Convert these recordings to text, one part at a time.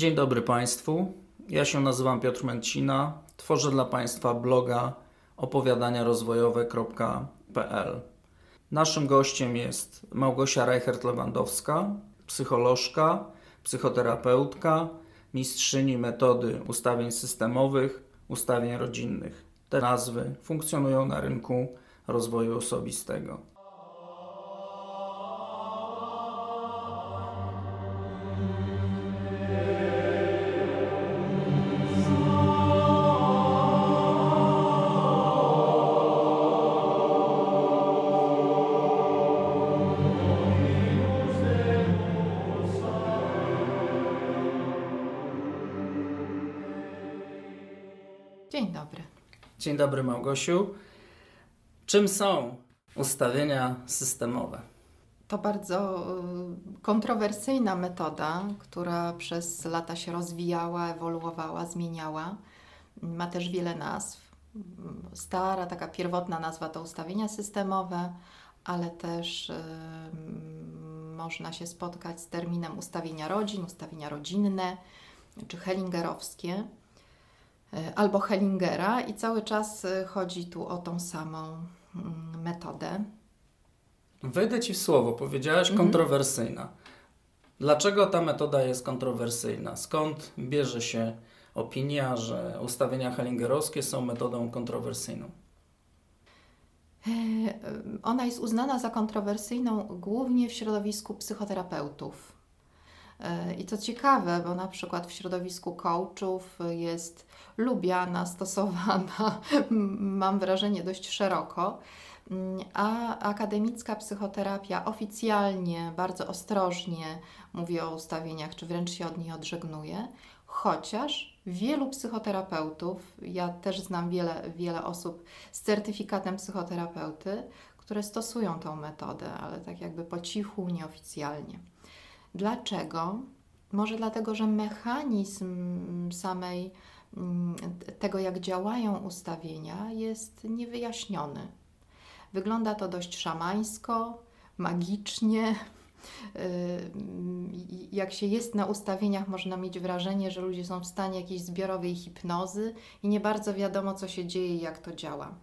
Dzień dobry Państwu. Ja się nazywam Piotr Męcina. Tworzę dla Państwa bloga opowiadaniarozwojowe.pl. Naszym gościem jest Małgosia Reichert-Lewandowska, psycholożka, psychoterapeutka, mistrzyni metody ustawień systemowych, ustawień rodzinnych. Te nazwy funkcjonują na rynku rozwoju osobistego. Dobry Małgosiu. Czym są ustawienia systemowe? To bardzo y, kontrowersyjna metoda, która przez lata się rozwijała, ewoluowała, zmieniała. Ma też wiele nazw. Stara, taka pierwotna nazwa to ustawienia systemowe, ale też y, można się spotkać z terminem ustawienia rodzin, ustawienia rodzinne czy hellingerowskie albo Hellingera i cały czas y, chodzi tu o tą samą mm, metodę. Wejdę Ci w słowo, powiedziałaś Mhm. kontrowersyjna. Dlaczego ta metoda jest kontrowersyjna? Skąd bierze się opinia, że ustawienia hellingerowskie są metodą kontrowersyjną? E, Ona jest uznana za kontrowersyjną głównie w środowisku psychoterapeutów. E, I to ciekawe, bo na przykład w środowisku coachów jest lubiana, stosowana, mam wrażenie, dość szeroko. Mm, A akademicka psychoterapia oficjalnie, bardzo ostrożnie mówi o ustawieniach, czy wręcz się od niej odżegnuje, chociaż wielu psychoterapeutów, ja też znam wiele, wiele osób z certyfikatem psychoterapeuty, które stosują tą metodę, ale tak jakby po cichu, nieoficjalnie. Dlaczego? Może dlatego, że mechanizm samej mm, tego, jak działają ustawienia, jest niewyjaśniony. Wygląda to dość szamańsko, magicznie. Yy, Jak się jest na ustawieniach, można mieć wrażenie, że ludzie są w stanie jakiejś zbiorowej hipnozy i nie bardzo wiadomo, co się dzieje i jak to działa.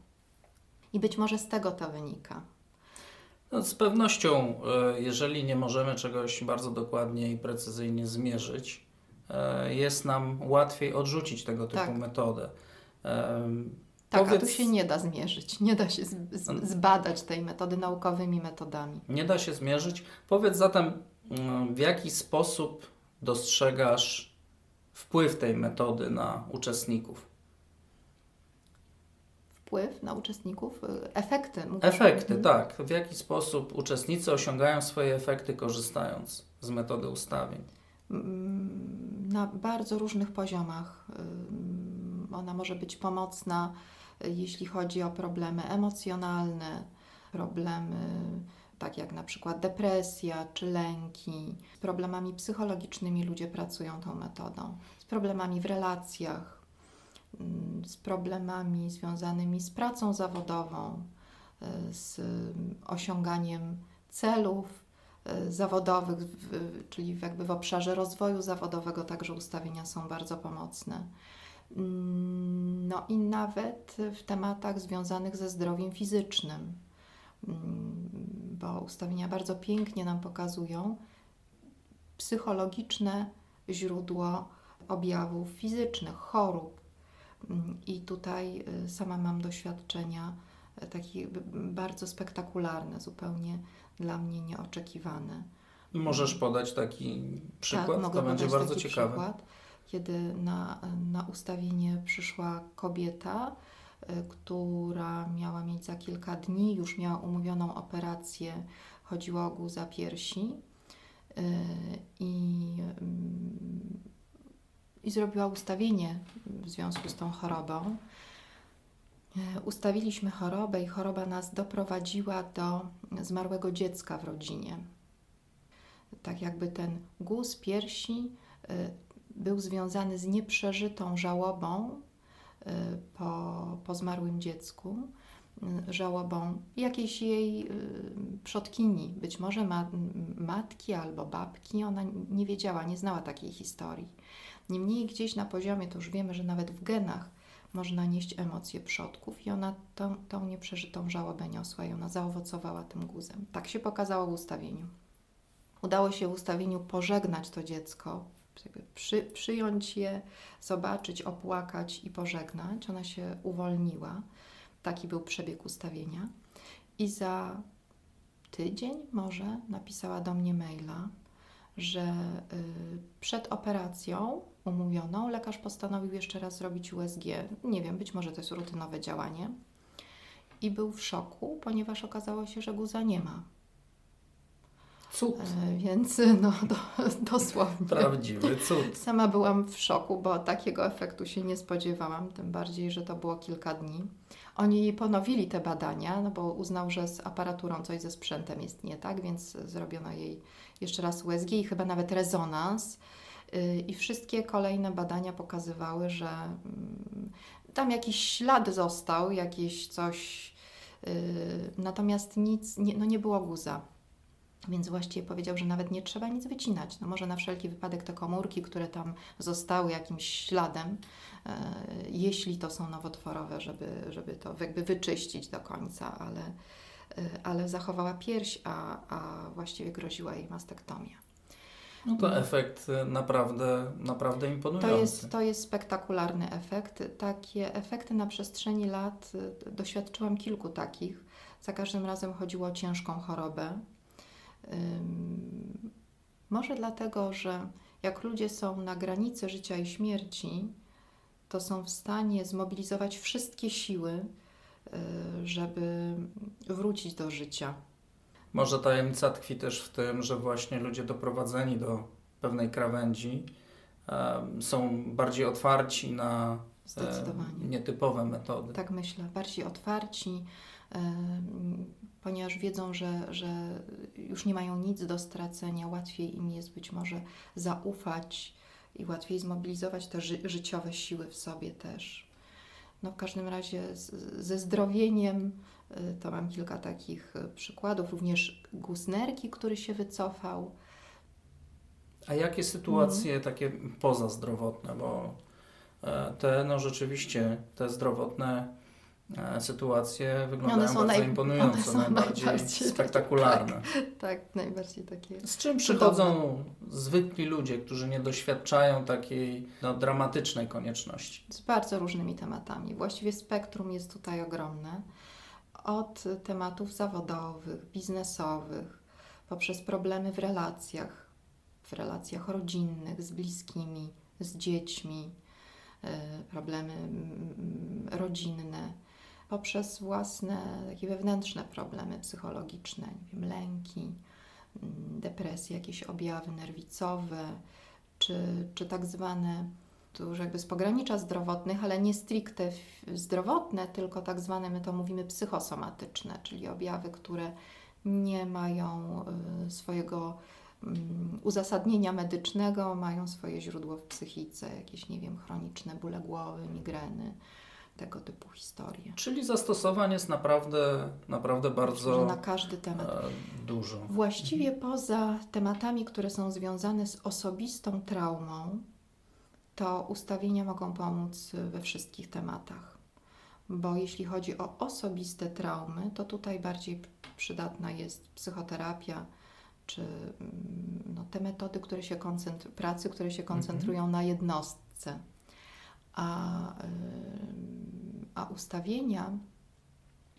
I być może z tego to wynika. No, z pewnością, e, jeżeli nie możemy czegoś bardzo dokładnie i precyzyjnie zmierzyć, e, jest nam łatwiej odrzucić tego typu Tak. metodę. Em, Tak, a powiedz- tu się nie da zmierzyć, nie da się z, zbadać tej metody naukowymi metodami. Nie da się zmierzyć. Powiedz zatem, mm, w jaki sposób dostrzegasz wpływ tej metody na uczestników? Wpływ na uczestników, y, efekty. mówisz? Efekty, Mhm. tak. W jaki sposób uczestnicy osiągają swoje efekty korzystając z metody ustawień? Mm, Na bardzo różnych poziomach. Ona może być pomocna, y, jeśli chodzi o problemy emocjonalne, problemy tak jak na przykład depresja czy lęki. Z problemami psychologicznymi ludzie pracują tą metodą. Z problemami w relacjach, z problemami związanymi z pracą zawodową, y, z osiąganiem celów y, zawodowych, czyli jakby w obszarze rozwoju zawodowego także ustawienia są bardzo pomocne. Mm, No i nawet w tematach związanych ze zdrowiem fizycznym, Mm, bo ustawienia bardzo pięknie nam pokazują psychologiczne źródło objawów fizycznych, chorób. I tutaj y, sama mam doświadczenia y, takie bardzo spektakularne, zupełnie dla mnie nieoczekiwane. Możesz podać taki przykład? Tak, mogę to będzie podać bardzo taki ciekawe. Przykład, kiedy na, na ustawienie przyszła kobieta, y, która miała mieć za kilka dni, już miała umówioną operację, chodziło o guza piersi i, mm, i zrobiła ustawienie w związku z tą chorobą. E, Ustawiliśmy chorobę i choroba nas doprowadziła do zmarłego dziecka w rodzinie. Tak jakby ten guz piersi y, był związany z nieprzeżytą żałobą y, po, po zmarłym dziecku żałobą jakiejś jej przodkini, być może ma, matki albo babki. Ona nie wiedziała, nie znała takiej historii. Niemniej gdzieś na poziomie, to już wiemy, że nawet w genach można nieść emocje przodków i ona tą, tą nieprzeżytą żałobę niosła i ona zaowocowała tym guzem. Tak się pokazało w ustawieniu. Udało się w ustawieniu pożegnać to dziecko, przy, przyjąć je, zobaczyć, opłakać i pożegnać. Ona się uwolniła. Taki był przebieg ustawienia. I za tydzień może napisała do mnie maila, że y, przed operacją umówioną lekarz postanowił jeszcze raz zrobić USG. Nie wiem, być może to jest rutynowe działanie. I był w szoku, ponieważ okazało się, że guza nie ma. Cud. E, więc no, do, dosłownie. Prawdziwy cud. Sama byłam w szoku, bo takiego efektu się nie spodziewałam, tym bardziej, że to było kilka dni. Oni ponowili te badania, no bo uznał, że z aparaturą coś ze sprzętem jest nie tak, więc zrobiono jej jeszcze raz USG i chyba nawet rezonans. Y, I wszystkie kolejne badania pokazywały, że mm, tam jakiś ślad został, jakieś coś, y, natomiast nic, nie, no nie było guza. Więc właściwie powiedział, że nawet nie trzeba nic wycinać. No może na wszelki wypadek te komórki, które tam zostały jakimś śladem, e, jeśli to są nowotworowe, żeby, żeby to jakby wyczyścić do końca, ale, ale zachowała pierś, a, a właściwie groziła jej mastektomia. No to efekt naprawdę, naprawdę imponujący. To jest, to jest spektakularny efekt. Takie efekty na przestrzeni lat e, doświadczyłam kilku takich. Za każdym razem chodziło o ciężką chorobę może dlatego, że jak ludzie są na granicy życia i śmierci, to są w stanie zmobilizować wszystkie siły, y, żeby wrócić do życia. Może tajemnica tkwi też w tym, że właśnie ludzie doprowadzeni do pewnej krawędzi są bardziej otwarci na nietypowe metody. Tak myślę, bardziej otwarci, ponieważ wiedzą, że, że już nie mają nic do stracenia, łatwiej im jest być może zaufać i łatwiej zmobilizować te ży życiowe siły w sobie też. No w każdym razie z, ze zdrowieniem to mam kilka takich y, przykładów, również Gusnerki, który się wycofał. A jakie sytuacje mm. takie pozazdrowotne, bo e, te no rzeczywiście, te zdrowotne E, sytuacje wyglądają bardzo naj... imponująco, najbardziej, najbardziej spektakularne. Tak, tak, najbardziej takie. Z czym przychodzą zwykli ludzie, którzy nie doświadczają takiej no, dramatycznej konieczności? Z bardzo różnymi tematami. Właściwie spektrum jest tutaj ogromne. Od tematów zawodowych, biznesowych, poprzez problemy w relacjach, w relacjach rodzinnych, z bliskimi, z dziećmi, e, problemy rodzinne poprzez własne takie wewnętrzne problemy psychologiczne, nie wiem, lęki, depresje, jakieś objawy nerwicowe, czy, czy tak zwane, już jakby z pogranicza zdrowotnych, ale nie stricte zdrowotne, tylko tak zwane, my to mówimy psychosomatyczne, czyli objawy, które nie mają y, swojego mm, uzasadnienia medycznego, mają swoje źródło w psychice, jakieś, nie wiem, chroniczne bóle głowy, migreny, tego typu historie. Czyli zastosowań jest naprawdę, naprawdę bardzo na każdy temat. E, dużo. Właściwie poza tematami, które są związane z osobistą traumą, to ustawienia mogą pomóc we wszystkich tematach. Bo jeśli chodzi o osobiste traumy, to tutaj bardziej przydatna jest psychoterapia, czy mm, no, te metody, które się pracy, które się koncentrują mhm. na jednostce a, a ustawienia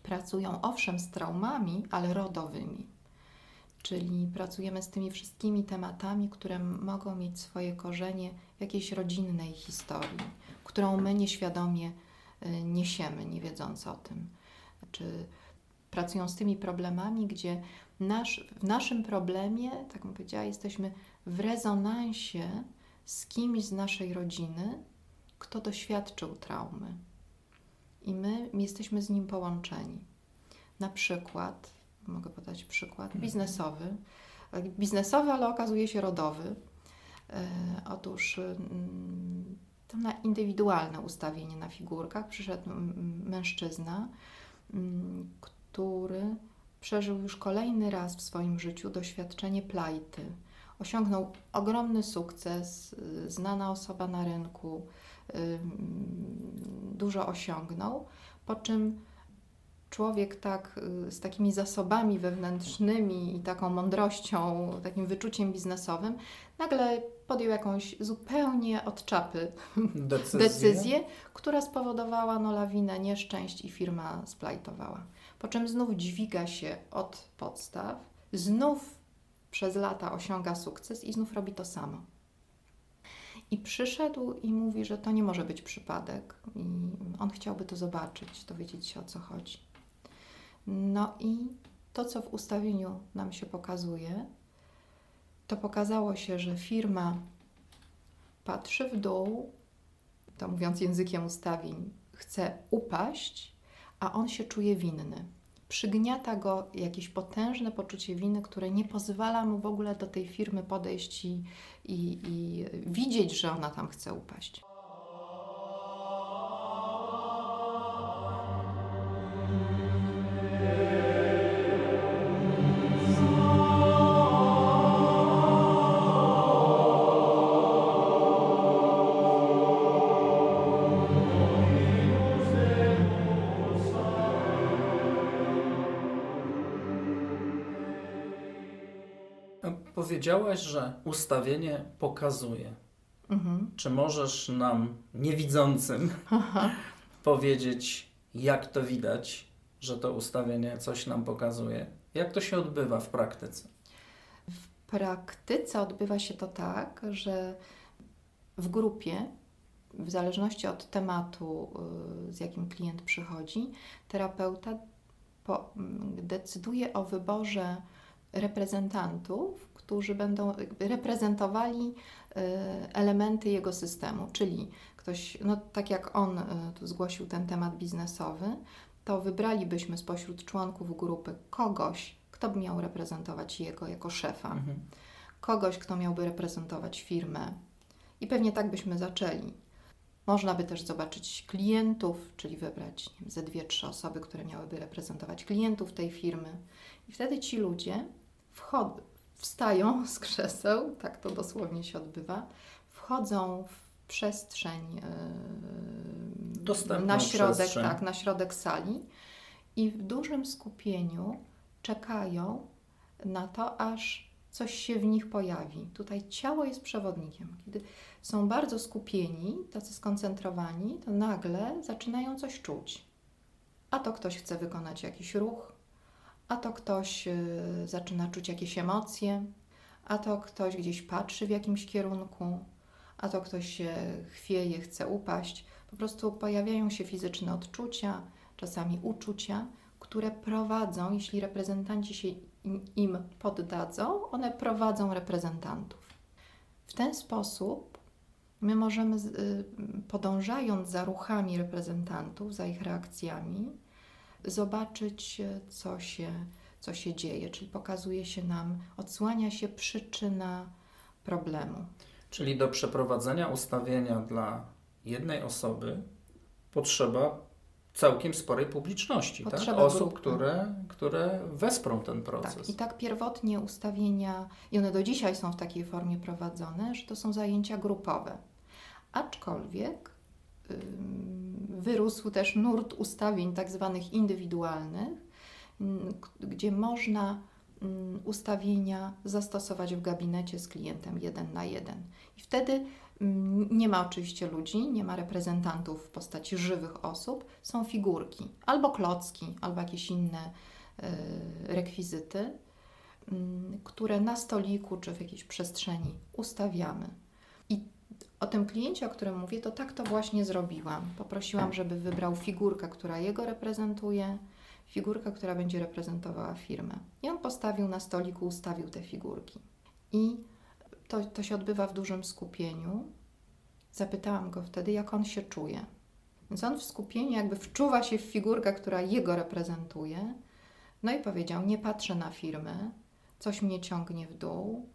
pracują owszem z traumami, ale rodowymi. Czyli pracujemy z tymi wszystkimi tematami, które mogą mieć swoje korzenie w jakiejś rodzinnej historii, którą my nieświadomie y, niesiemy, nie wiedząc o tym. Czy pracują z tymi problemami, gdzie nasz, w naszym problemie, tak bym powiedziała, jesteśmy w rezonansie z kimś z naszej rodziny, kto doświadczył traumy. I my jesteśmy z nim połączeni. Na przykład, mogę podać przykład, mhm. biznesowy. Biznesowy, ale okazuje się rodowy. E, otóż to na indywidualne ustawienie na figurkach przyszedł mężczyzna mm, który przeżył już kolejny raz w swoim życiu doświadczenie plajty. Osiągnął ogromny sukces, znana osoba na rynku, dużo osiągnął, po czym człowiek tak y, z takimi zasobami wewnętrznymi i taką mądrością, takim wyczuciem biznesowym, nagle podjął jakąś zupełnie od czapy decyzję, decyzję która spowodowała no, lawinę nieszczęść i firma splajtowała. Po czym znów dźwiga się od podstaw, znów przez lata osiąga sukces i znów robi to samo. I przyszedł i mówi, że to nie może być przypadek. I on chciałby to zobaczyć, dowiedzieć się o co chodzi. No i to, co w ustawieniu nam się pokazuje, to pokazało się, że firma patrzy w dół, to mówiąc językiem ustawień, chce upaść, a on się czuje winny. Przygniata go jakieś potężne poczucie winy, które nie pozwala mu w ogóle do tej firmy podejść i, i, i widzieć, że ona tam chce upaść. Powiedziałaś, że ustawienie pokazuje. Mhm. Czy możesz nam, niewidzącym, Aha. powiedzieć, jak to widać, że to ustawienie coś nam pokazuje? Jak to się odbywa w praktyce? W praktyce odbywa się to tak, że w grupie, w zależności od tematu, y, z jakim klient przychodzi, terapeuta po, decyduje o wyborze reprezentantów, którzy będą reprezentowali e, elementy jego systemu, czyli ktoś, no tak jak on e, tu zgłosił ten temat biznesowy, to wybralibyśmy spośród członków grupy kogoś, kto by miał reprezentować jego jako szefa, mhm. kogoś, kto miałby reprezentować firmę. I pewnie tak byśmy zaczęli. Można by też zobaczyć klientów, czyli wybrać wiem, ze dwie, trzy osoby, które miałyby reprezentować klientów tej firmy. I wtedy ci ludzie wchodzą, wstają z krzeseł, tak to dosłownie się odbywa, wchodzą w przestrzeń yy, na środek, przestrzeń. tak, na środek sali i w dużym skupieniu czekają na to, aż coś się w nich pojawi. Tutaj ciało jest przewodnikiem. Kiedy są bardzo skupieni, tacy skoncentrowani, to nagle zaczynają coś czuć. A to ktoś chce wykonać jakiś ruch, a to ktoś y, zaczyna czuć jakieś emocje, a to ktoś gdzieś patrzy w jakimś kierunku, a to ktoś się chwieje, chce upaść. Po prostu pojawiają się fizyczne odczucia, czasami uczucia, które prowadzą, jeśli reprezentanci się im poddadzą, one prowadzą reprezentantów. W ten sposób my możemy, y, podążając za ruchami reprezentantów, za ich reakcjami, zobaczyć, e, co się, co się dzieje, czyli pokazuje się nam, odsłania się przyczyna problemu. Czyli do przeprowadzenia ustawienia dla jednej osoby potrzeba całkiem sporej publiczności, tak? osób, które, które wesprą ten proces. Tak. I tak pierwotnie ustawienia, i one do dzisiaj są w takiej formie prowadzone, że to są zajęcia grupowe. Aczkolwiek wyrósł też nurt ustawień tak zwanych indywidualnych, gdzie można ustawienia zastosować w gabinecie z klientem jeden na jeden. I wtedy nie ma oczywiście ludzi, nie ma reprezentantów w postaci żywych osób, są figurki, albo klocki, albo jakieś inne e, rekwizyty, które na stoliku czy w jakiejś przestrzeni ustawiamy. O tym kliencie, o którym mówię, to tak to właśnie zrobiłam. Poprosiłam, żeby wybrał figurkę, która jego reprezentuje, figurkę, która będzie reprezentowała firmę. I on postawił na stoliku, ustawił te figurki. I to, to się odbywa w dużym skupieniu. Zapytałam go wtedy, jak on się czuje. Więc on w skupieniu jakby wczuwa się w figurkę, która jego reprezentuje. No i powiedział: Nie patrzę na firmę, coś mnie ciągnie w dół,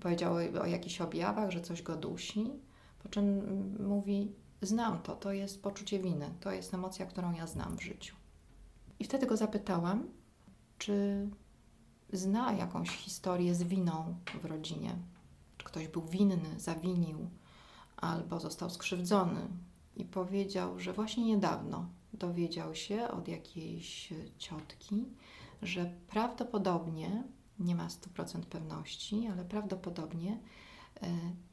powiedział o jakichś objawach, że coś go dusi, po czym mm, mówi: Znam to, to jest poczucie winy, to jest emocja, którą ja znam w życiu. I wtedy go zapytałam, czy zna jakąś historię z winą w rodzinie. Czy ktoś był winny, zawinił albo został skrzywdzony. I powiedział, że właśnie niedawno dowiedział się od jakiejś ciotki, że prawdopodobnie, nie ma 100% pewności, ale prawdopodobnie e,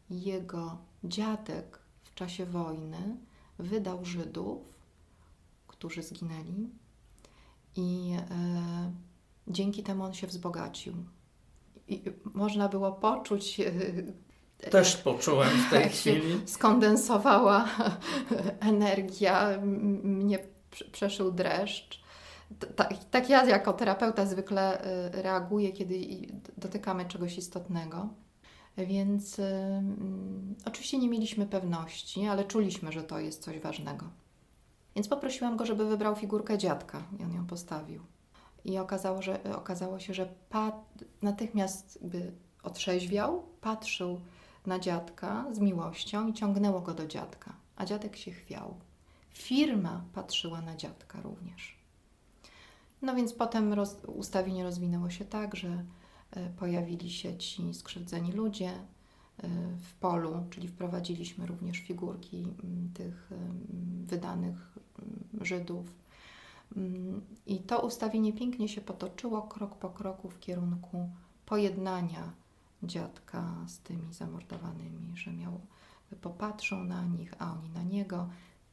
jego dziadek w czasie wojny wydał Żydów, którzy zginęli, i e, dzięki temu on się wzbogacił. I można było poczuć. E, Też poczułem w tej chwili. Skondensowała energia, mnie przeszył dreszcz. Tak, tak ja jako terapeuta zwykle e, reaguję, kiedy dotykamy czegoś istotnego. Więc y, oczywiście nie mieliśmy pewności, ale czuliśmy, że to jest coś ważnego. Więc poprosiłam go, żeby wybrał figurkę dziadka i on ją postawił. I okazało, że, okazało się, że natychmiast by otrzeźwiał, patrzył na dziadka z miłością i ciągnęło go do dziadka, a dziadek się chwiał. Firma patrzyła na dziadka również. No więc potem roz, ustawienie rozwinęło się tak, że e, pojawili się ci skrzywdzeni ludzie e, w polu, czyli wprowadziliśmy również figurki tych wydanych Żydów. Mm, I to ustawienie pięknie się potoczyło krok po kroku w kierunku pojednania dziadka z tymi zamordowanymi, że miał, popatrzą na nich, a oni na niego.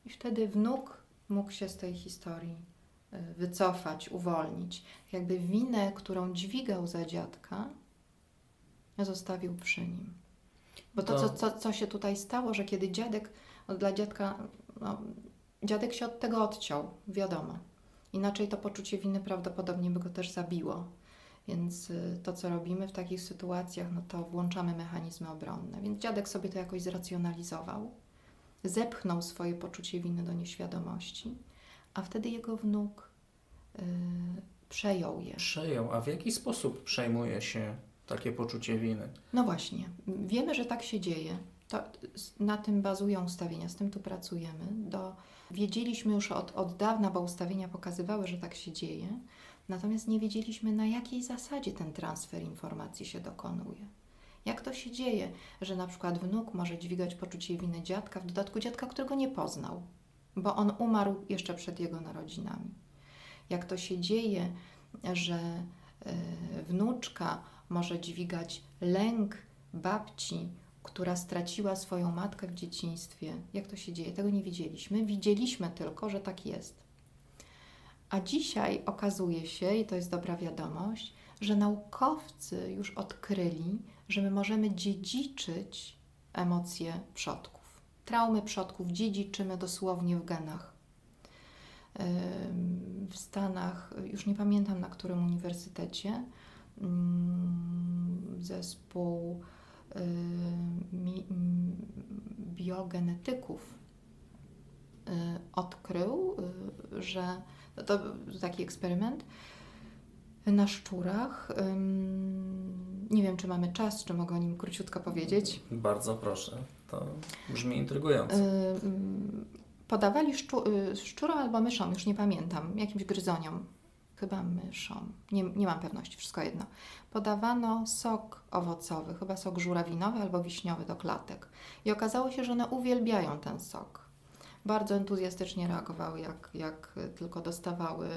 I wtedy wnuk mógł się z tej historii e, wycofać, uwolnić. Jakby winę, którą dźwigał za dziadka, zostawił przy nim. Bo to, co, co, co się tutaj stało, że kiedy dziadek, no dla dziadka, no, dziadek się od tego odciął, wiadomo. Inaczej to poczucie winy prawdopodobnie by go też zabiło. Więc y, to, co robimy w takich sytuacjach, no to włączamy mechanizmy obronne. Więc dziadek sobie to jakoś zracjonalizował, zepchnął swoje poczucie winy do nieświadomości, a wtedy jego wnuk yy, przejął je. Przejął, a w jaki sposób przejmuje się takie poczucie winy? No właśnie, wiemy, że tak się dzieje. To, na tym bazują ustawienia, z tym tu pracujemy. Do, wiedzieliśmy już od, od dawna, bo ustawienia pokazywały, że tak się dzieje, natomiast nie wiedzieliśmy, na jakiej zasadzie ten transfer informacji się dokonuje. Jak to się dzieje, że na przykład wnuk może dźwigać poczucie winy dziadka, w dodatku dziadka, którego nie poznał, bo on umarł jeszcze przed jego narodzinami. Jak to się dzieje, że y, wnuczka może dźwigać lęk babci, która straciła swoją matkę w dzieciństwie. Jak to się dzieje? Tego nie wiedzieliśmy. Widzieliśmy tylko, że tak jest. A dzisiaj okazuje się, i to jest dobra wiadomość, że naukowcy już odkryli, że my możemy dziedziczyć emocje przodków. Traumy przodków dziedziczymy dosłownie w genach. W Stanach, już nie pamiętam na którym uniwersytecie, zespół biogenetyków y, odkrył, y, że to taki eksperyment na szczurach. Nie wiem, czy mamy czas, czy mogę o nim króciutko powiedzieć. Bardzo proszę, to brzmi intrygująco. Podawali szczurom albo myszom, już nie pamiętam, jakimś gryzoniom chyba myszą, nie, nie mam pewności, wszystko jedno. Podawano sok owocowy, chyba sok żurawinowy albo wiśniowy do klatek. I okazało się, że one uwielbiają ten sok. Bardzo entuzjastycznie reagowały, jak, jak tylko dostawały,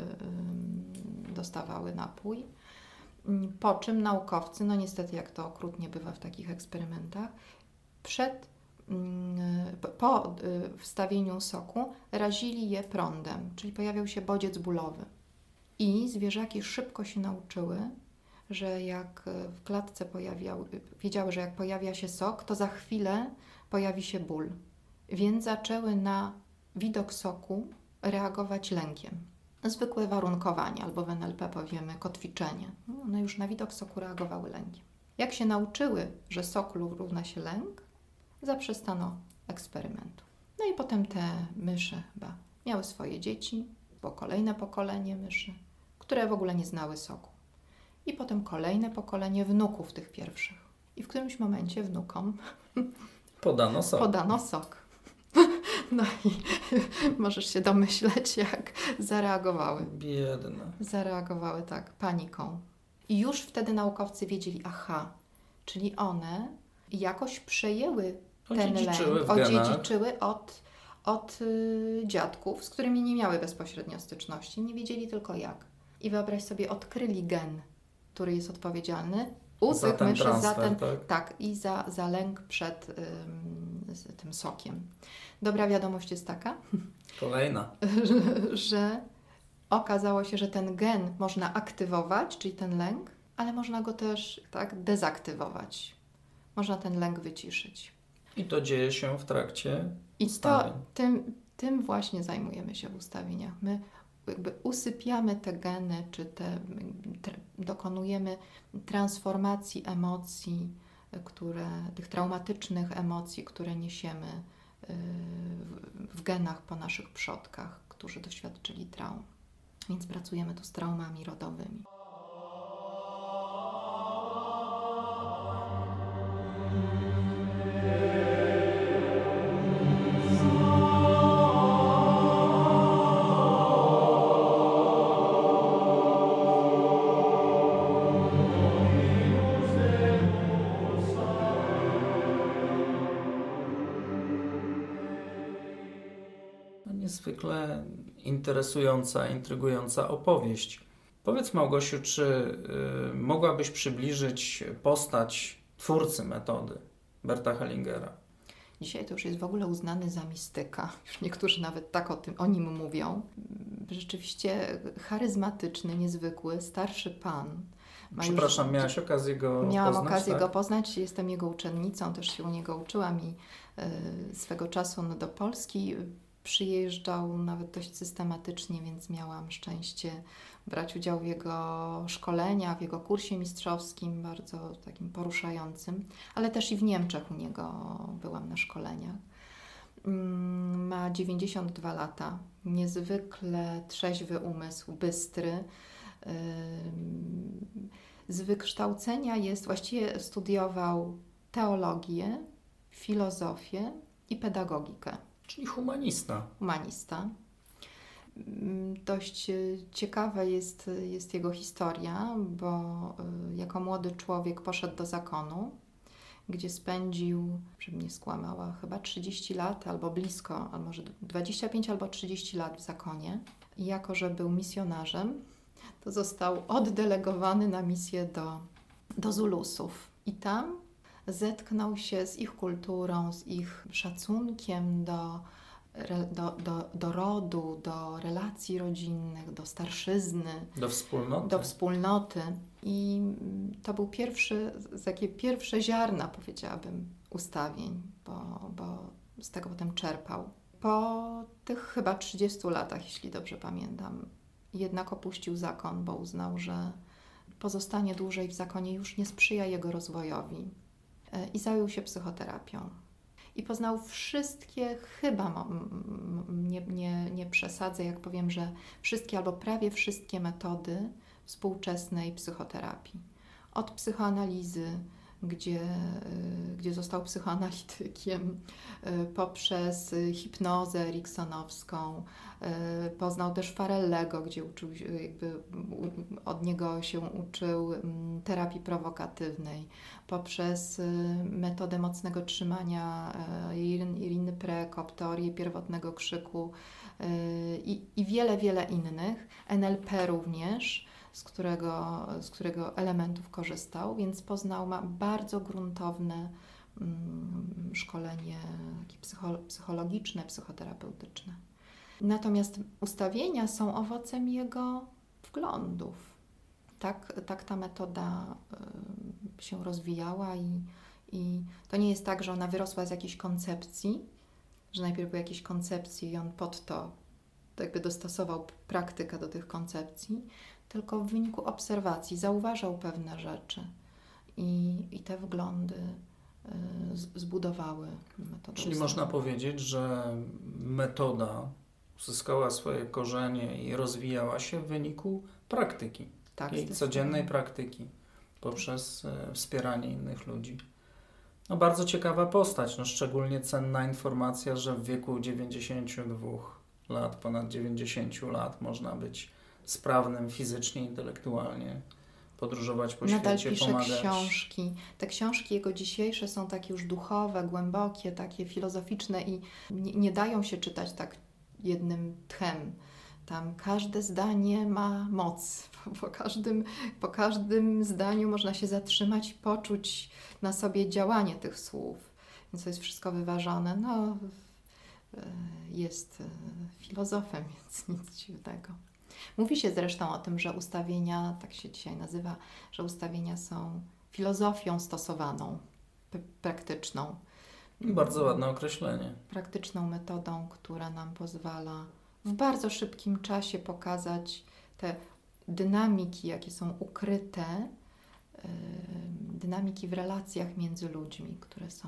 dostawały napój. Po czym naukowcy, no niestety jak to okrutnie bywa w takich eksperymentach, przed po y, wstawieniu soku razili je prądem, czyli pojawiał się bodziec bólowy. I zwierzaki szybko się nauczyły, że jak w klatce pojawiał, wiedziały, że jak pojawia się sok, to za chwilę pojawi się ból. Więc zaczęły na widok soku reagować lękiem. Zwykłe warunkowanie, albo w NLP powiemy kotwiczenie. One już na widok soku reagowały lękiem. Jak się nauczyły, że sok równa się lęk, zaprzestano eksperymentu. No i potem te myszy chyba miały swoje dzieci, bo kolejne pokolenie myszy które w ogóle nie znały soku. I potem kolejne pokolenie wnuków tych pierwszych. I w którymś momencie wnukom podano sok. Podano sok. No i możesz się domyśleć, jak zareagowały. Biedne. Zareagowały tak, paniką. I już wtedy naukowcy wiedzieli, aha, czyli one jakoś przejęły ten lęk, odziedziczyły od, od y, dziadków, z którymi nie miały bezpośrednio styczności, nie wiedzieli tylko jak. I wyobraź sobie, odkryli gen, który jest odpowiedzialny u za myszy za ten, tak? tak? i za, za lęk przed ym, tym sokiem. Dobra wiadomość jest taka. Kolejna. że, że okazało się, że ten gen można aktywować, czyli ten lęk, ale można go też tak dezaktywować. Można ten lęk wyciszyć. I to dzieje się w trakcie I to tym, tym właśnie zajmujemy się w ustawieniach. My jakby usypiamy te geny, czy te, dokonujemy transformacji emocji, które, tych traumatycznych emocji, które niesiemy y, w genach po naszych przodkach, którzy doświadczyli traum. Więc pracujemy tu z traumami rodowymi. Interesująca, intrygująca opowieść. Powiedz Małgosiu, czy y, mogłabyś przybliżyć postać twórcy metody Berta Hellingera? Dzisiaj to już jest w ogóle uznany za mistyka. Już niektórzy nawet tak o, tym, o nim mówią. Rzeczywiście charyzmatyczny, niezwykły, starszy pan. Ma Przepraszam, już, miałaś okazję go Miałam poznać? okazję tak? go poznać. Jestem jego uczennicą, też się u niego uczyłam i y, swego czasu no, do Polski przyjeżdżał nawet dość systematycznie, więc miałam szczęście brać udział w jego szkoleniach, w jego kursie mistrzowskim, bardzo takim poruszającym, ale też i w Niemczech u niego byłam na szkoleniach. Mm, ma 92 lata, niezwykle trzeźwy umysł, bystry. Z wykształcenia jest, właściwie studiował teologię, filozofię i pedagogikę. Czyli humanista. Humanista. Mm, dość e, ciekawa jest, jest jego historia, bo e, jako młody człowiek poszedł do zakonu, gdzie spędził, żebym nie skłamała, chyba 30 lat albo blisko, albo może 25 albo 30 lat w zakonie. I jako, że był misjonarzem, to został oddelegowany na misję do, do Zulusów. I tam zetknął się z ich kulturą, z ich szacunkiem do, do, do, do rodu, do relacji rodzinnych, do starszyzny, do wspólnoty. Do wspólnoty. I to był pierwszy, takie pierwsze ziarna, powiedziałabym, ustawień, bo, bo z tego potem czerpał. Po tych chyba 30 latach, jeśli dobrze pamiętam, jednak opuścił zakon, bo uznał, że pozostanie dłużej w zakonie już nie sprzyja jego rozwojowi i zajął się psychoterapią. I poznał wszystkie, chyba nie, nie, nie przesadzę, jak powiem, że wszystkie albo prawie wszystkie metody współczesnej psychoterapii. Od psychoanalizy, gdzie, y, gdzie został psychoanalitykiem, y, poprzez hipnozę eriksonowską. Y, poznał też Farellego, gdzie uczył jakby od niego się uczył mm, terapii prowokatywnej, poprzez metodę mocnego trzymania Iriny Prekop, teorię pierwotnego krzyku i, i wiele, wiele innych. NLP również z którego, z którego elementów korzystał, więc poznał ma bardzo gruntowne mm, szkolenie psycho, psychologiczne, psychoterapeutyczne. Natomiast ustawienia są owocem jego wglądów. Tak, tak ta metoda y, się rozwijała i, i to nie jest tak, że ona wyrosła z jakiejś koncepcji, że najpierw były jakieś koncepcje i on pod to jakby dostosował praktykę do tych koncepcji, tylko w wyniku obserwacji zauważał pewne rzeczy i, i te wglądy y, zbudowały metodę. Czyli można powiedzieć, że metoda uzyskała swoje korzenie i rozwijała się w wyniku praktyki, tak, jej codziennej praktyki poprzez y, wspieranie innych ludzi. No bardzo ciekawa postać, no szczególnie cenna informacja, że w wieku 92 lat, ponad 90 lat można być sprawnym fizycznie, intelektualnie, podróżować po Nadal świecie, pisze pomagać. książki. Te książki jego dzisiejsze są takie już duchowe, głębokie, takie filozoficzne i nie, nie dają się czytać tak jednym tchem. Tam każde zdanie ma moc. Po każdym, po każdym zdaniu można się zatrzymać i poczuć na sobie działanie tych słów. Więc to jest wszystko wyważone. No, jest e, filozofem, więc nic dziwnego. Mówi się zresztą o tym, że ustawienia, tak się dzisiaj nazywa, że ustawienia są filozofią stosowaną, praktyczną. Bardzo ładne określenie. Praktyczną metodą, która nam pozwala w bardzo szybkim czasie pokazać te dynamiki, jakie są ukryte, dynamiki w relacjach między ludźmi, które są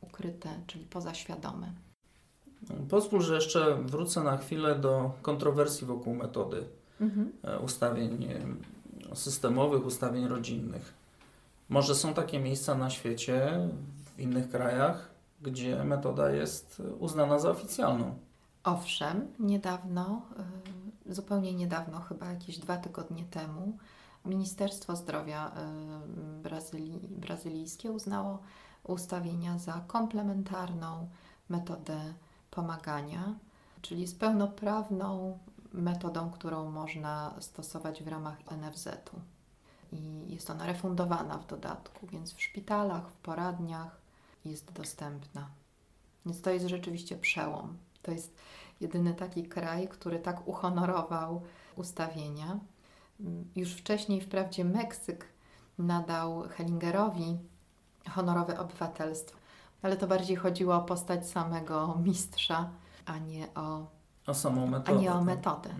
ukryte, czyli pozaświadome. Pozwól, że jeszcze wrócę na chwilę do kontrowersji wokół metody mhm. E, ustawień e, systemowych, ustawień rodzinnych. Może są takie miejsca na świecie, w innych krajach, gdzie metoda jest uznana za oficjalną. Owszem, niedawno, e, zupełnie niedawno, chyba jakieś dwa tygodnie temu, Ministerstwo Zdrowia Brazylii, brazylijskie uznało ustawienia za komplementarną metodę pomagania, czyli z pełnoprawną metodą, którą można stosować w ramach NFZ-u. I jest ona refundowana w dodatku, więc w szpitalach, w poradniach jest dostępna. Więc to jest rzeczywiście przełom. To jest jedyny taki kraj, który tak uhonorował ustawienia. Już wcześniej, wprawdzie, Meksyk nadał Hellingerowi honorowe obywatelstwo, ale to bardziej chodziło o postać samego mistrza, a nie o, o samą metodę. A nie o metodę.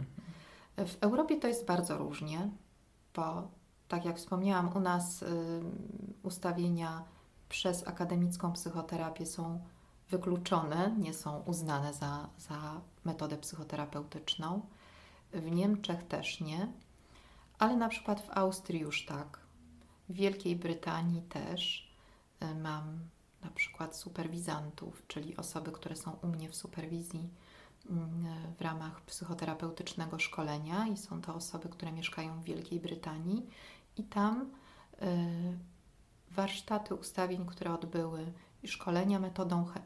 W Europie to jest bardzo różnie, bo tak jak wspomniałam, u nas y, ustawienia przez akademicką psychoterapię są wykluczone, nie są uznane za, za metodę psychoterapeutyczną. W Niemczech też nie, ale na przykład w Austrii już tak. W Wielkiej Brytanii też y, mam na przykład superwizantów, czyli osoby, które są u mnie w superwizji mm, w ramach psychoterapeutycznego szkolenia i są to osoby, które mieszkają w Wielkiej Brytanii i tam y, warsztaty ustawień, które odbyły i szkolenia metodą he,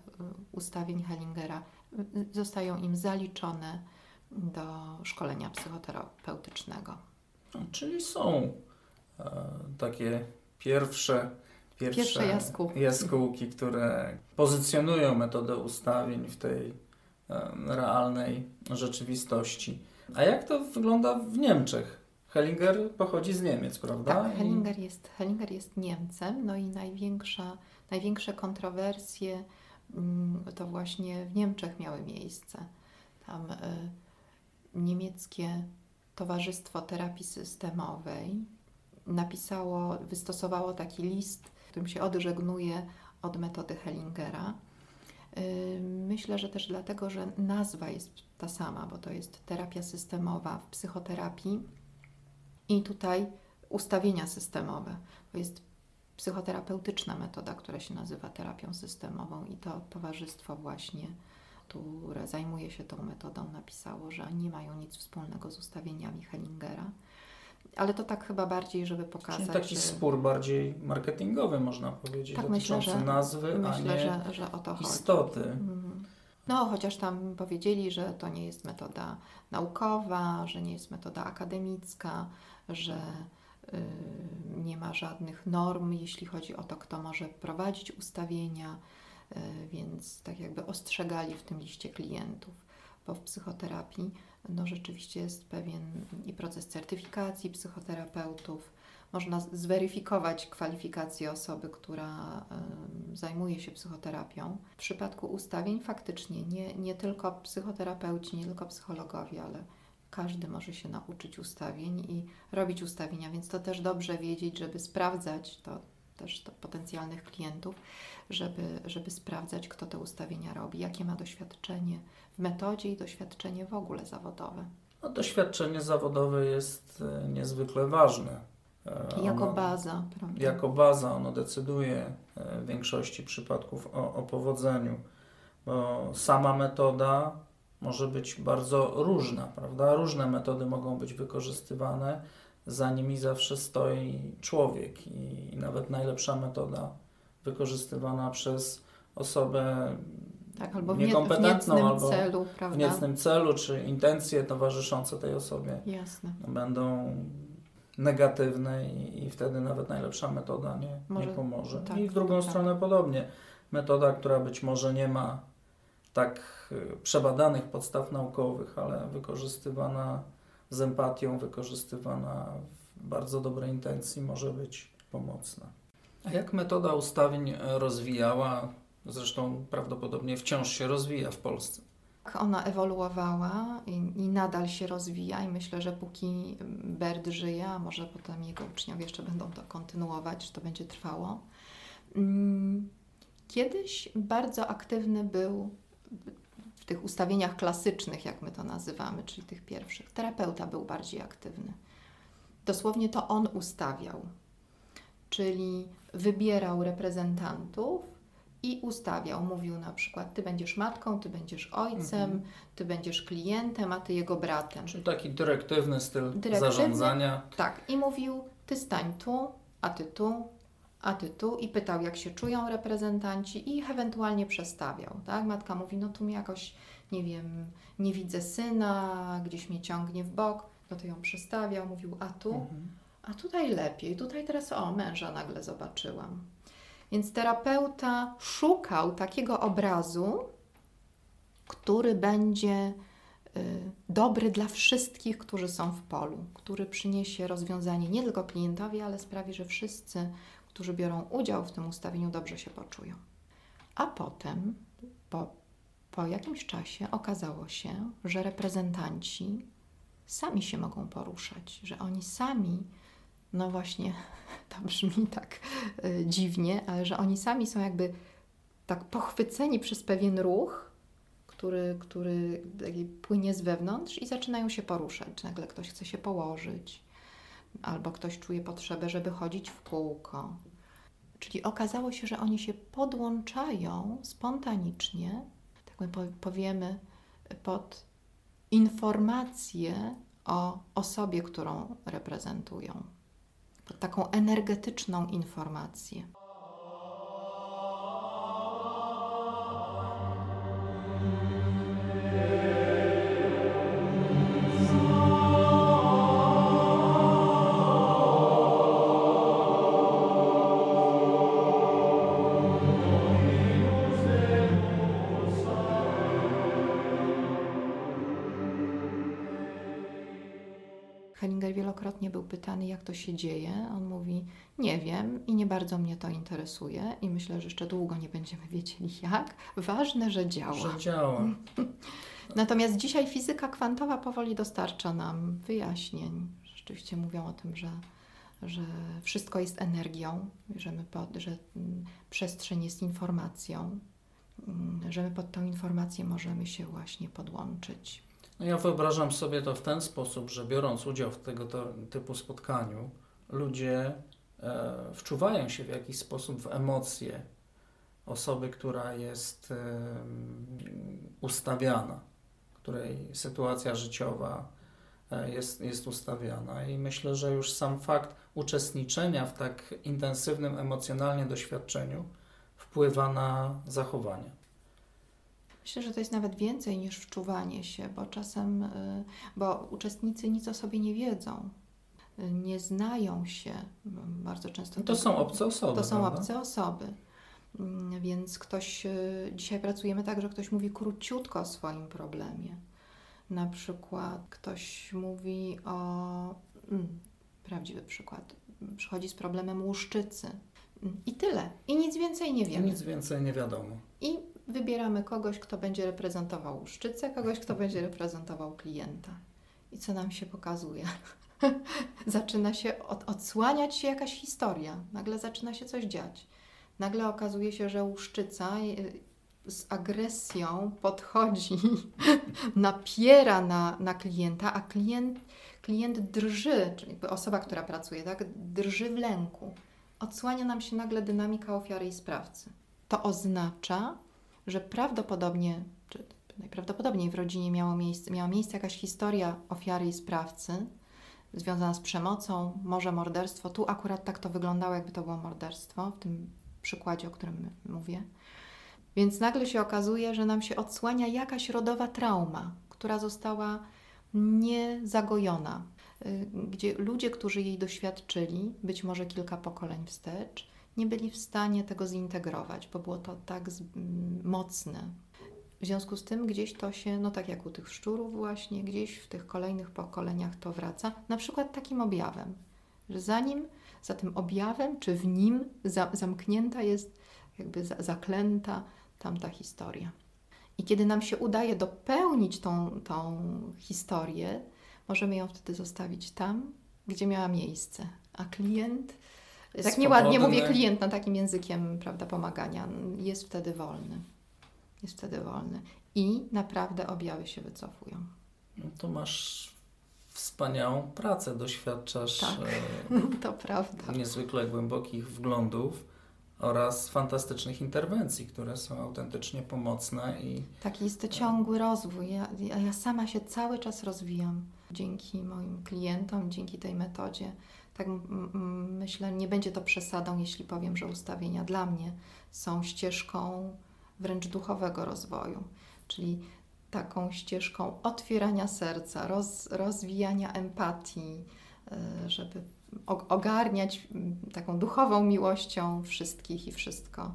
ustawień Hellingera y, zostają im zaliczone do szkolenia psychoterapeutycznego. Czyli są e, takie pierwsze pierwsze, pierwsze jaskółki. jaskółki, które pozycjonują metodę ustawień w tej realnej rzeczywistości. A jak to wygląda w Niemczech? Hellinger pochodzi z Niemiec, prawda? Tak, Hellinger jest, Hellinger jest Niemcem, no i największa, największe kontrowersje mm, to właśnie w Niemczech miały miejsce. Tam y, niemieckie Towarzystwo Terapii Systemowej napisało, wystosowało taki list którym się odżegnuje od metody Hellingera. Myślę, że też dlatego, że nazwa jest ta sama, bo to jest terapia systemowa w psychoterapii i tutaj ustawienia systemowe. To jest psychoterapeutyczna metoda, która się nazywa terapią systemową i to towarzystwo właśnie, które zajmuje się tą metodą, napisało, że nie mają nic wspólnego z ustawieniami Hellingera. Ale to tak chyba bardziej, żeby pokazać. Czyli taki spór bardziej marketingowy, można powiedzieć, tak, dotyczący myślę, że, nazwy, myślę, a nie że, że o to istoty. Chodzi. Mhm. No, chociaż tam powiedzieli, że to nie jest metoda naukowa, że nie jest metoda akademicka, że yy, nie ma żadnych norm, jeśli chodzi o to, kto może prowadzić ustawienia, yy, więc tak jakby ostrzegali w tym liście klientów, bo w psychoterapii no rzeczywiście jest pewien i proces certyfikacji psychoterapeutów. Można zweryfikować kwalifikacje osoby, która zajmuje się psychoterapią. W przypadku ustawień faktycznie nie, nie tylko psychoterapeuci, nie tylko psychologowie, ale każdy może się nauczyć ustawień i robić ustawienia, więc to też dobrze wiedzieć, żeby sprawdzać to też to potencjalnych klientów, żeby, żeby sprawdzać, kto te ustawienia robi, jakie ma doświadczenie w metodzie i doświadczenie w ogóle zawodowe. No, doświadczenie zawodowe jest e, niezwykle ważne. jako ono, baza, prawda? Jako baza ono decyduje w większości przypadków o, o powodzeniu, bo sama metoda może być bardzo różna, prawda? Różne metody mogą być wykorzystywane, za nimi zawsze stoi człowiek i, i nawet najlepsza metoda wykorzystywana przez osobę tak, albo niekompetentną, w albo celu, prawda? w niecnym celu, czy intencje towarzyszące tej osobie Jasne. będą negatywne i, i wtedy nawet najlepsza metoda nie, może, nie pomoże. Tak, I w drugą tak. stronę podobnie. Metoda, która być może nie ma tak y, przebadanych podstaw naukowych, ale wykorzystywana z empatią, wykorzystywana w bardzo dobrej intencji, może być pomocna. A jak metoda ustawień rozwijała, zresztą prawdopodobnie wciąż się rozwija w Polsce? Ona ewoluowała i, i, nadal się rozwija, i myślę, że póki Bert żyje, a może potem jego uczniowie jeszcze będą to kontynuować, że to będzie trwało. Mm, kiedyś bardzo aktywny był w tych ustawieniach klasycznych, jak my to nazywamy, czyli tych pierwszych. Terapeuta był bardziej aktywny. Dosłownie to on ustawiał, czyli wybierał reprezentantów i ustawiał. Mówił na przykład: Ty będziesz matką, ty będziesz ojcem, mhm. ty będziesz klientem, a ty jego bratem. Czyli taki dyrektywny styl dyrektywny, zarządzania. Tak, i mówił: Ty stań tu, a ty tu, a ty tu i pytał, jak się czują reprezentanci i ich ewentualnie przestawiał. Tak? Matka mówi, no tu mi jakoś, nie wiem, nie widzę syna, gdzieś mnie ciągnie w bok, no to ją przestawiał, mówił, a tu, mhm. a tutaj lepiej, tutaj teraz o, męża nagle zobaczyłam. Więc terapeuta szukał takiego obrazu, który będzie y, dobry dla wszystkich, którzy są w polu, który przyniesie rozwiązanie nie tylko klientowi, ale sprawi, że wszyscy którzy biorą udział w tym ustawieniu, dobrze się poczują. A potem, po, po jakimś czasie, okazało się, że reprezentanci sami się mogą poruszać, że oni sami, no właśnie, to brzmi tak y, dziwnie, ale że oni sami są jakby tak pochwyceni przez pewien ruch, który, który płynie z wewnątrz i zaczynają się poruszać. Nagle ktoś chce się położyć, albo ktoś czuje potrzebę, żeby chodzić w kółko. Czyli okazało się, że oni się podłączają spontanicznie, tak my powiemy, pod informację o osobie, którą reprezentują, pod taką energetyczną informację. Jak to się dzieje. On mówi: Nie wiem i nie bardzo mnie to interesuje, i myślę, że jeszcze długo nie będziemy wiedzieli jak. Ważne, że działa. Że działa. Natomiast dzisiaj fizyka kwantowa powoli dostarcza nam wyjaśnień. Rzeczywiście mówią o tym, że, że wszystko jest energią, że, my pod, że mm, przestrzeń jest informacją, mm, że my pod tą informację możemy się właśnie podłączyć. No ja wyobrażam sobie to w ten sposób, że biorąc udział w tego typu spotkaniu, ludzie e, wczuwają się w jakiś sposób w emocje osoby, która jest e, ustawiana, której sytuacja życiowa e, jest, jest ustawiana. I myślę, że już sam fakt uczestniczenia w tak intensywnym emocjonalnie doświadczeniu wpływa na zachowanie. Myślę, że to jest nawet więcej niż wczuwanie się, bo czasem, y, bo uczestnicy nic o sobie nie wiedzą, y, nie znają się bardzo często. To, to są obce osoby. To są prawda? obce osoby. Mm, więc ktoś, y, dzisiaj pracujemy tak, że ktoś mówi króciutko o swoim problemie. Na przykład ktoś mówi o, mm, prawdziwy przykład, przychodzi z problemem łuszczycy. Mm, I tyle. I nic więcej nie wiemy. Nic więcej nie wiadomo. I wybieramy kogoś, kto będzie reprezentował szczycę, kogoś, kto będzie reprezentował klienta. I co nam się pokazuje? zaczyna się od, odsłaniać się jakaś historia, nagle zaczyna się coś dziać. Nagle okazuje się, że łuszczyca y, z agresją podchodzi, napiera na, na klienta, a klient, klient drży, czyli osoba, która pracuje, tak, drży w lęku. Odsłania nam się nagle dynamika ofiary i sprawcy. To oznacza, że prawdopodobnie, czy najprawdopodobniej w rodzinie miało miejsce, miała miejsce jakaś historia ofiary i sprawcy związana z przemocą, może morderstwo. Tu akurat tak to wyglądało, jakby to było morderstwo, w tym przykładzie, o którym mówię. Więc nagle się okazuje, że nam się odsłania jakaś rodowa trauma, która została niezagojona, y, gdzie ludzie, którzy jej doświadczyli, być może kilka pokoleń wstecz, nie byli w stanie tego zintegrować, bo było to tak mocne. W związku z tym gdzieś to się, no tak jak u tych szczurów właśnie, gdzieś w tych kolejnych pokoleniach to wraca, na przykład takim objawem, że zanim za tym objawem, czy w nim za, zamknięta jest, jakby za, zaklęta tamta historia. I kiedy nam się udaje dopełnić tą, tą historię, możemy ją wtedy zostawić tam, gdzie miała miejsce. A klient, tak nieładnie mówię klient na takim językiem prawda, pomagania, jest wtedy wolny. Jest wtedy wolny. I naprawdę objawy się wycofują. No to masz wspaniałą pracę, doświadczasz tak, e, to prawda. niezwykle głębokich wglądów oraz fantastycznych interwencji, które są autentycznie pomocne i... Taki jest to ciągły rozwój. Ja, ja sama się cały czas rozwijam dzięki moim klientom, dzięki tej metodzie. Tak myślę, nie będzie to przesadą, jeśli powiem, że ustawienia dla mnie są ścieżką wręcz duchowego rozwoju, czyli taką ścieżką otwierania serca, roz, rozwijania empatii, e, żeby ogarniać taką duchową miłością wszystkich i wszystko.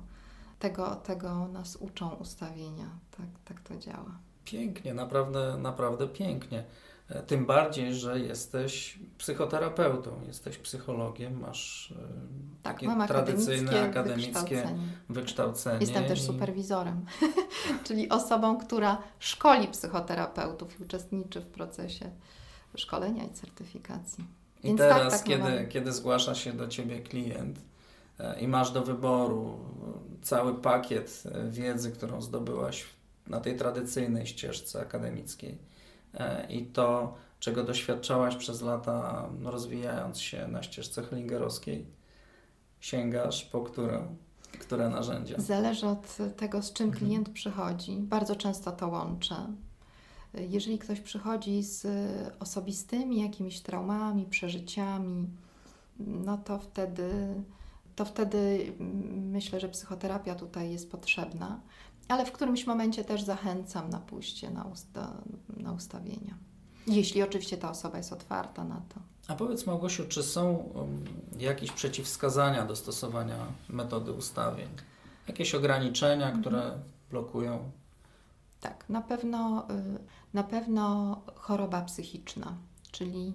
Tego, tego nas uczą ustawienia. Tak, tak to działa. Pięknie, naprawdę, naprawdę pięknie. E, tym bardziej, że jesteś psychoterapeutą, jesteś psychologiem, masz e, tak, takie tradycyjne akademickie wykształcenie. wykształcenie. Jestem też superwizorem, czyli osobą, która szkoli psychoterapeutów i uczestniczy w procesie szkolenia i certyfikacji. I Więc tak, teraz, tak, tak kiedy, kiedy zgłasza się do Ciebie klient e, i masz do wyboru cały pakiet wiedzy, którą zdobyłaś na tej tradycyjnej ścieżce akademickiej, E, i to, czego doświadczałaś przez lata, rozwijając się na ścieżce Hellingerowskiej, sięgasz po które, które narzędzia? Zależy od tego, z czym mhm. klient przychodzi. Bardzo często to łączę. Jeżeli ktoś przychodzi z osobistymi jakimiś traumami, przeżyciami, no to wtedy, to wtedy myślę, że psychoterapia tutaj jest potrzebna ale w którymś momencie też zachęcam na pójście na, usta, na ustawienia. Jeśli oczywiście ta osoba jest otwarta na to. A powiedz Małgosiu, czy są um, jakieś przeciwwskazania do stosowania metody ustawień? Jakieś ograniczenia, mhm. które blokują? Tak, na pewno, y, na pewno choroba psychiczna, czyli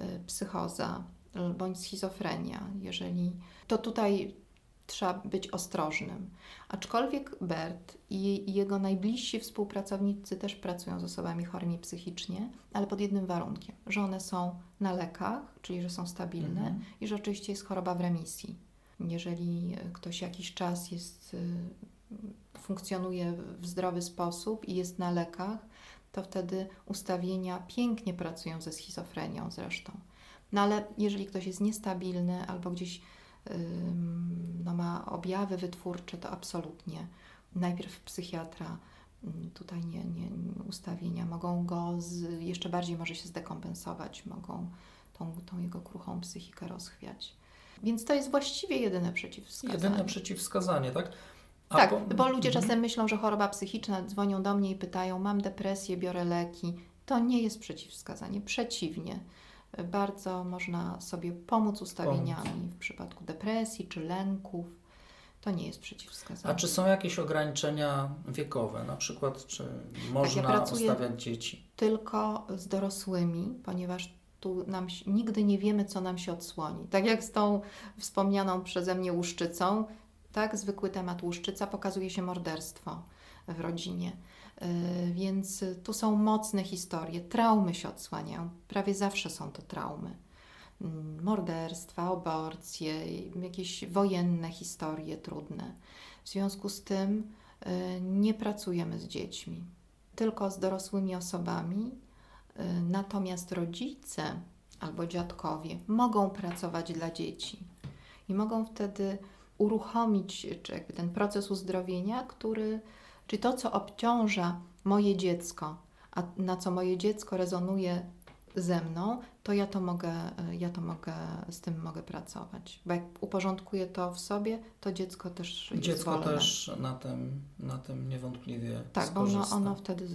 y, psychoza y, bądź schizofrenia. Jeżeli to tutaj trzeba być ostrożnym. Aczkolwiek Bert i jego najbliżsi współpracownicy też pracują z osobami chorymi psychicznie, ale pod jednym warunkiem, że one są na lekach, czyli że są stabilne mhm. i że oczywiście jest choroba w remisji. Jeżeli ktoś jakiś czas jest, y, funkcjonuje w zdrowy sposób i jest na lekach, to wtedy ustawienia pięknie pracują ze schizofrenią zresztą. No ale jeżeli ktoś jest niestabilny albo gdzieś no, ma objawy wytwórcze, to absolutnie najpierw psychiatra, tutaj nie, nie, ustawienia mogą go z, jeszcze bardziej może się zdekompensować, mogą tą, tą jego kruchą psychikę rozchwiać. Więc to jest właściwie jedyne przeciwwskazanie. Jedyne przeciwwskazanie, tak? A tak, po... bo ludzie mhm. czasem myślą, że choroba psychiczna, dzwonią do mnie i pytają, mam depresję, biorę leki. To nie jest przeciwwskazanie, przeciwnie bardzo można sobie pomóc ustawieniami pomóc. w przypadku depresji czy lęków. To nie jest przeciwwskazane. A czy są jakieś ograniczenia wiekowe? Na przykład, czy można tak, ja ustawiać dzieci? Tylko z dorosłymi, ponieważ tu nam, nigdy nie wiemy, co nam się odsłoni. Tak jak z tą wspomnianą przeze mnie łuszczycą, tak, zwykły temat łuszczyca pokazuje się morderstwo w rodzinie. Y, więc tu są mocne historie, traumy się odsłaniają, prawie zawsze są to traumy. Mm, morderstwa, aborcje, jakieś wojenne historie trudne. W związku z tym y, nie pracujemy z dziećmi, tylko z dorosłymi osobami. Y, natomiast rodzice albo dziadkowie mogą pracować dla dzieci i mogą wtedy uruchomić czy jakby ten proces uzdrowienia, który, czy to, co obciąża moje dziecko, a na co moje dziecko rezonuje ze mną, to ja to mogę, ja to mogę, z tym mogę pracować. Bo jak uporządkuję to w sobie, to dziecko też Dziecko jest wolne. też na tym, na tym niewątpliwie Tak, bo ono, ono wtedy,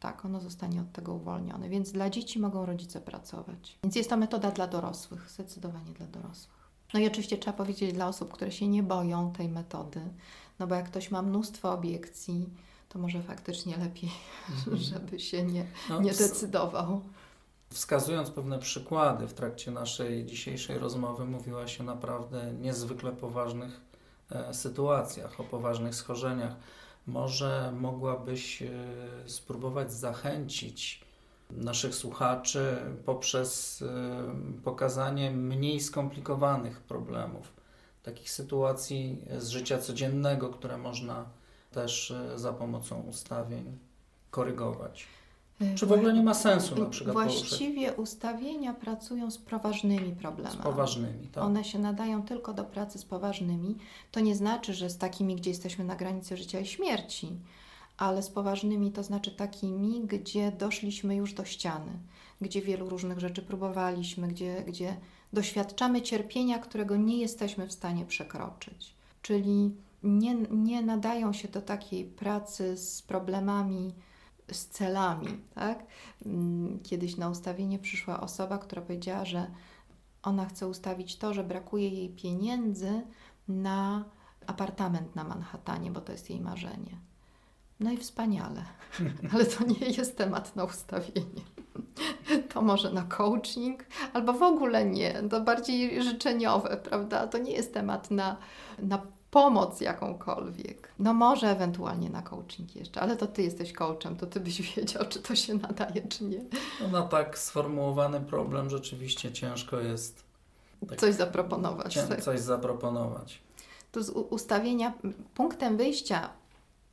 tak, ono zostanie od tego uwolnione. Więc dla dzieci mogą rodzice pracować. Więc jest to metoda dla dorosłych, zdecydowanie dla dorosłych. No i oczywiście trzeba powiedzieć dla osób, które się nie boją tej metody, no bo jak ktoś ma mnóstwo obiekcji, to może faktycznie lepiej, mhm. żeby się nie, no, nie decydował. Wskazując pewne przykłady w trakcie naszej dzisiejszej rozmowy, mówiła się naprawdę niezwykle poważnych e, sytuacjach, o poważnych schorzeniach. Może mogłabyś e, spróbować zachęcić naszych słuchaczy poprzez e, pokazanie mniej skomplikowanych problemów, takich sytuacji z życia codziennego, które można też e, za pomocą ustawień korygować. E, Czy w ogóle nie ma sensu na przykład Właściwie poruszać? ustawienia pracują z poważnymi problemami. Z poważnymi, tak. One się nadają tylko do pracy z poważnymi. To nie znaczy, że z takimi, gdzie jesteśmy na granicy życia i śmierci, ale z poważnymi to znaczy takimi, gdzie doszliśmy już do ściany, gdzie wielu różnych rzeczy próbowaliśmy, gdzie, gdzie doświadczamy cierpienia, którego nie jesteśmy w stanie przekroczyć. Czyli nie, nie nadają się do takiej pracy z problemami, z celami. Tak? Mm, kiedyś na ustawienie przyszła osoba, która powiedziała, że ona chce ustawić to, że brakuje jej pieniędzy na apartament na Manhattanie, bo to jest jej marzenie. No i wspaniale, ale to nie jest temat na ustawienie. To może na coaching, albo w ogóle nie, to bardziej życzeniowe, prawda? To nie jest temat na, na pomoc jakąkolwiek. No może ewentualnie na coaching jeszcze, ale to Ty jesteś coachem, to Ty byś wiedział, czy to się nadaje, czy nie. No na tak sformułowany problem rzeczywiście ciężko jest tak, coś zaproponować. Cię, tak. Coś zaproponować. Tu z ustawienia, punktem wyjścia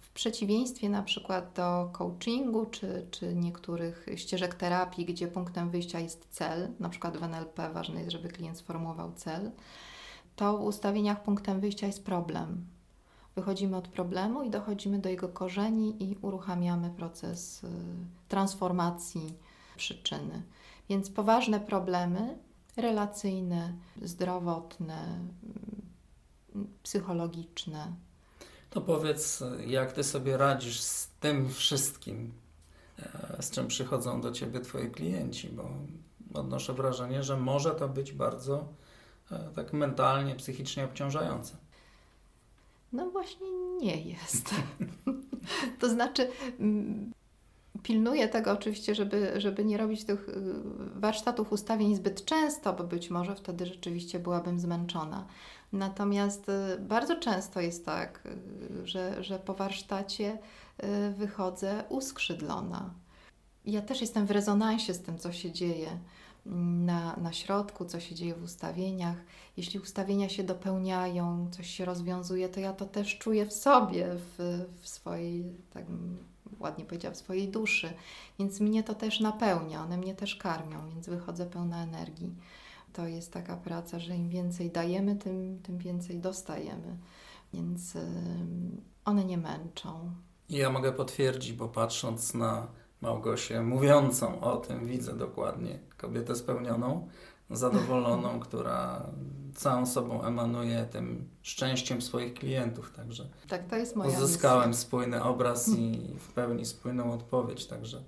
w przeciwieństwie na przykład do coachingu czy, czy niektórych ścieżek terapii, gdzie punktem wyjścia jest cel, na przykład w NLP ważne jest, żeby klient sformułował cel, to w ustawieniach punktem wyjścia jest problem. Wychodzimy od problemu i dochodzimy do jego korzeni i uruchamiamy proces y, transformacji przyczyny. Więc poważne problemy relacyjne, zdrowotne, y, psychologiczne. To powiedz, jak ty sobie radzisz z tym wszystkim, e, z czym przychodzą do ciebie twoi klienci, bo odnoszę wrażenie, że może to być bardzo E, tak mentalnie, psychicznie obciążające. No właśnie nie jest. to znaczy, pilnuję tego oczywiście, żeby, żeby nie robić tych y, warsztatów ustawień zbyt często, bo być może wtedy rzeczywiście byłabym zmęczona. Natomiast y, bardzo często jest tak, y, że, że po warsztacie wychodzę uskrzydlona. Ja też jestem w rezonansie z tym, co się dzieje na, na środku, co się dzieje w ustawieniach. Jeśli ustawienia się dopełniają, coś się rozwiązuje, to ja to też czuję w sobie, w, w swojej, tak ładnie powiedziała, w swojej duszy. Więc mnie to też napełnia, one mnie też karmią, więc wychodzę pełna energii. To jest taka praca, że im więcej dajemy, tym, tym więcej dostajemy. Więc one nie męczą. Ja mogę potwierdzić, bo patrząc na Małgosię mówiącą o tym, widzę dokładnie kobietę spełnioną, zadowoloną, która całą sobą emanuje tym szczęściem swoich klientów. Także tak, to jest moja uzyskałem misja. spójny obraz i w pełni spójną odpowiedź. Także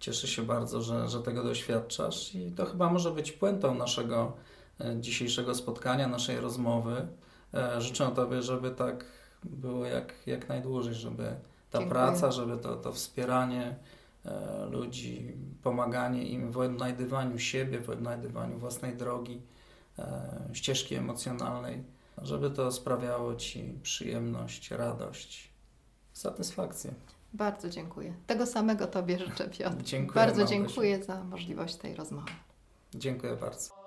cieszę się bardzo, że, że tego doświadczasz i to chyba może być puentą naszego e, dzisiejszego spotkania, naszej rozmowy. E, życzę Tobie, żeby tak było jak, jak najdłużej, żeby ta Dziękuję. praca, żeby to, to wspieranie E, ludzi, pomaganie im w odnajdywaniu siebie, w odnajdywaniu własnej drogi, ścieżki emocjonalnej, żeby to sprawiało Ci przyjemność, radość, satysfakcję. Bardzo dziękuję. Tego samego Tobie życzę, Piotr. Dziękuję. Bardzo dziękuję za możliwość tej rozmowy. Dziękuję bardzo.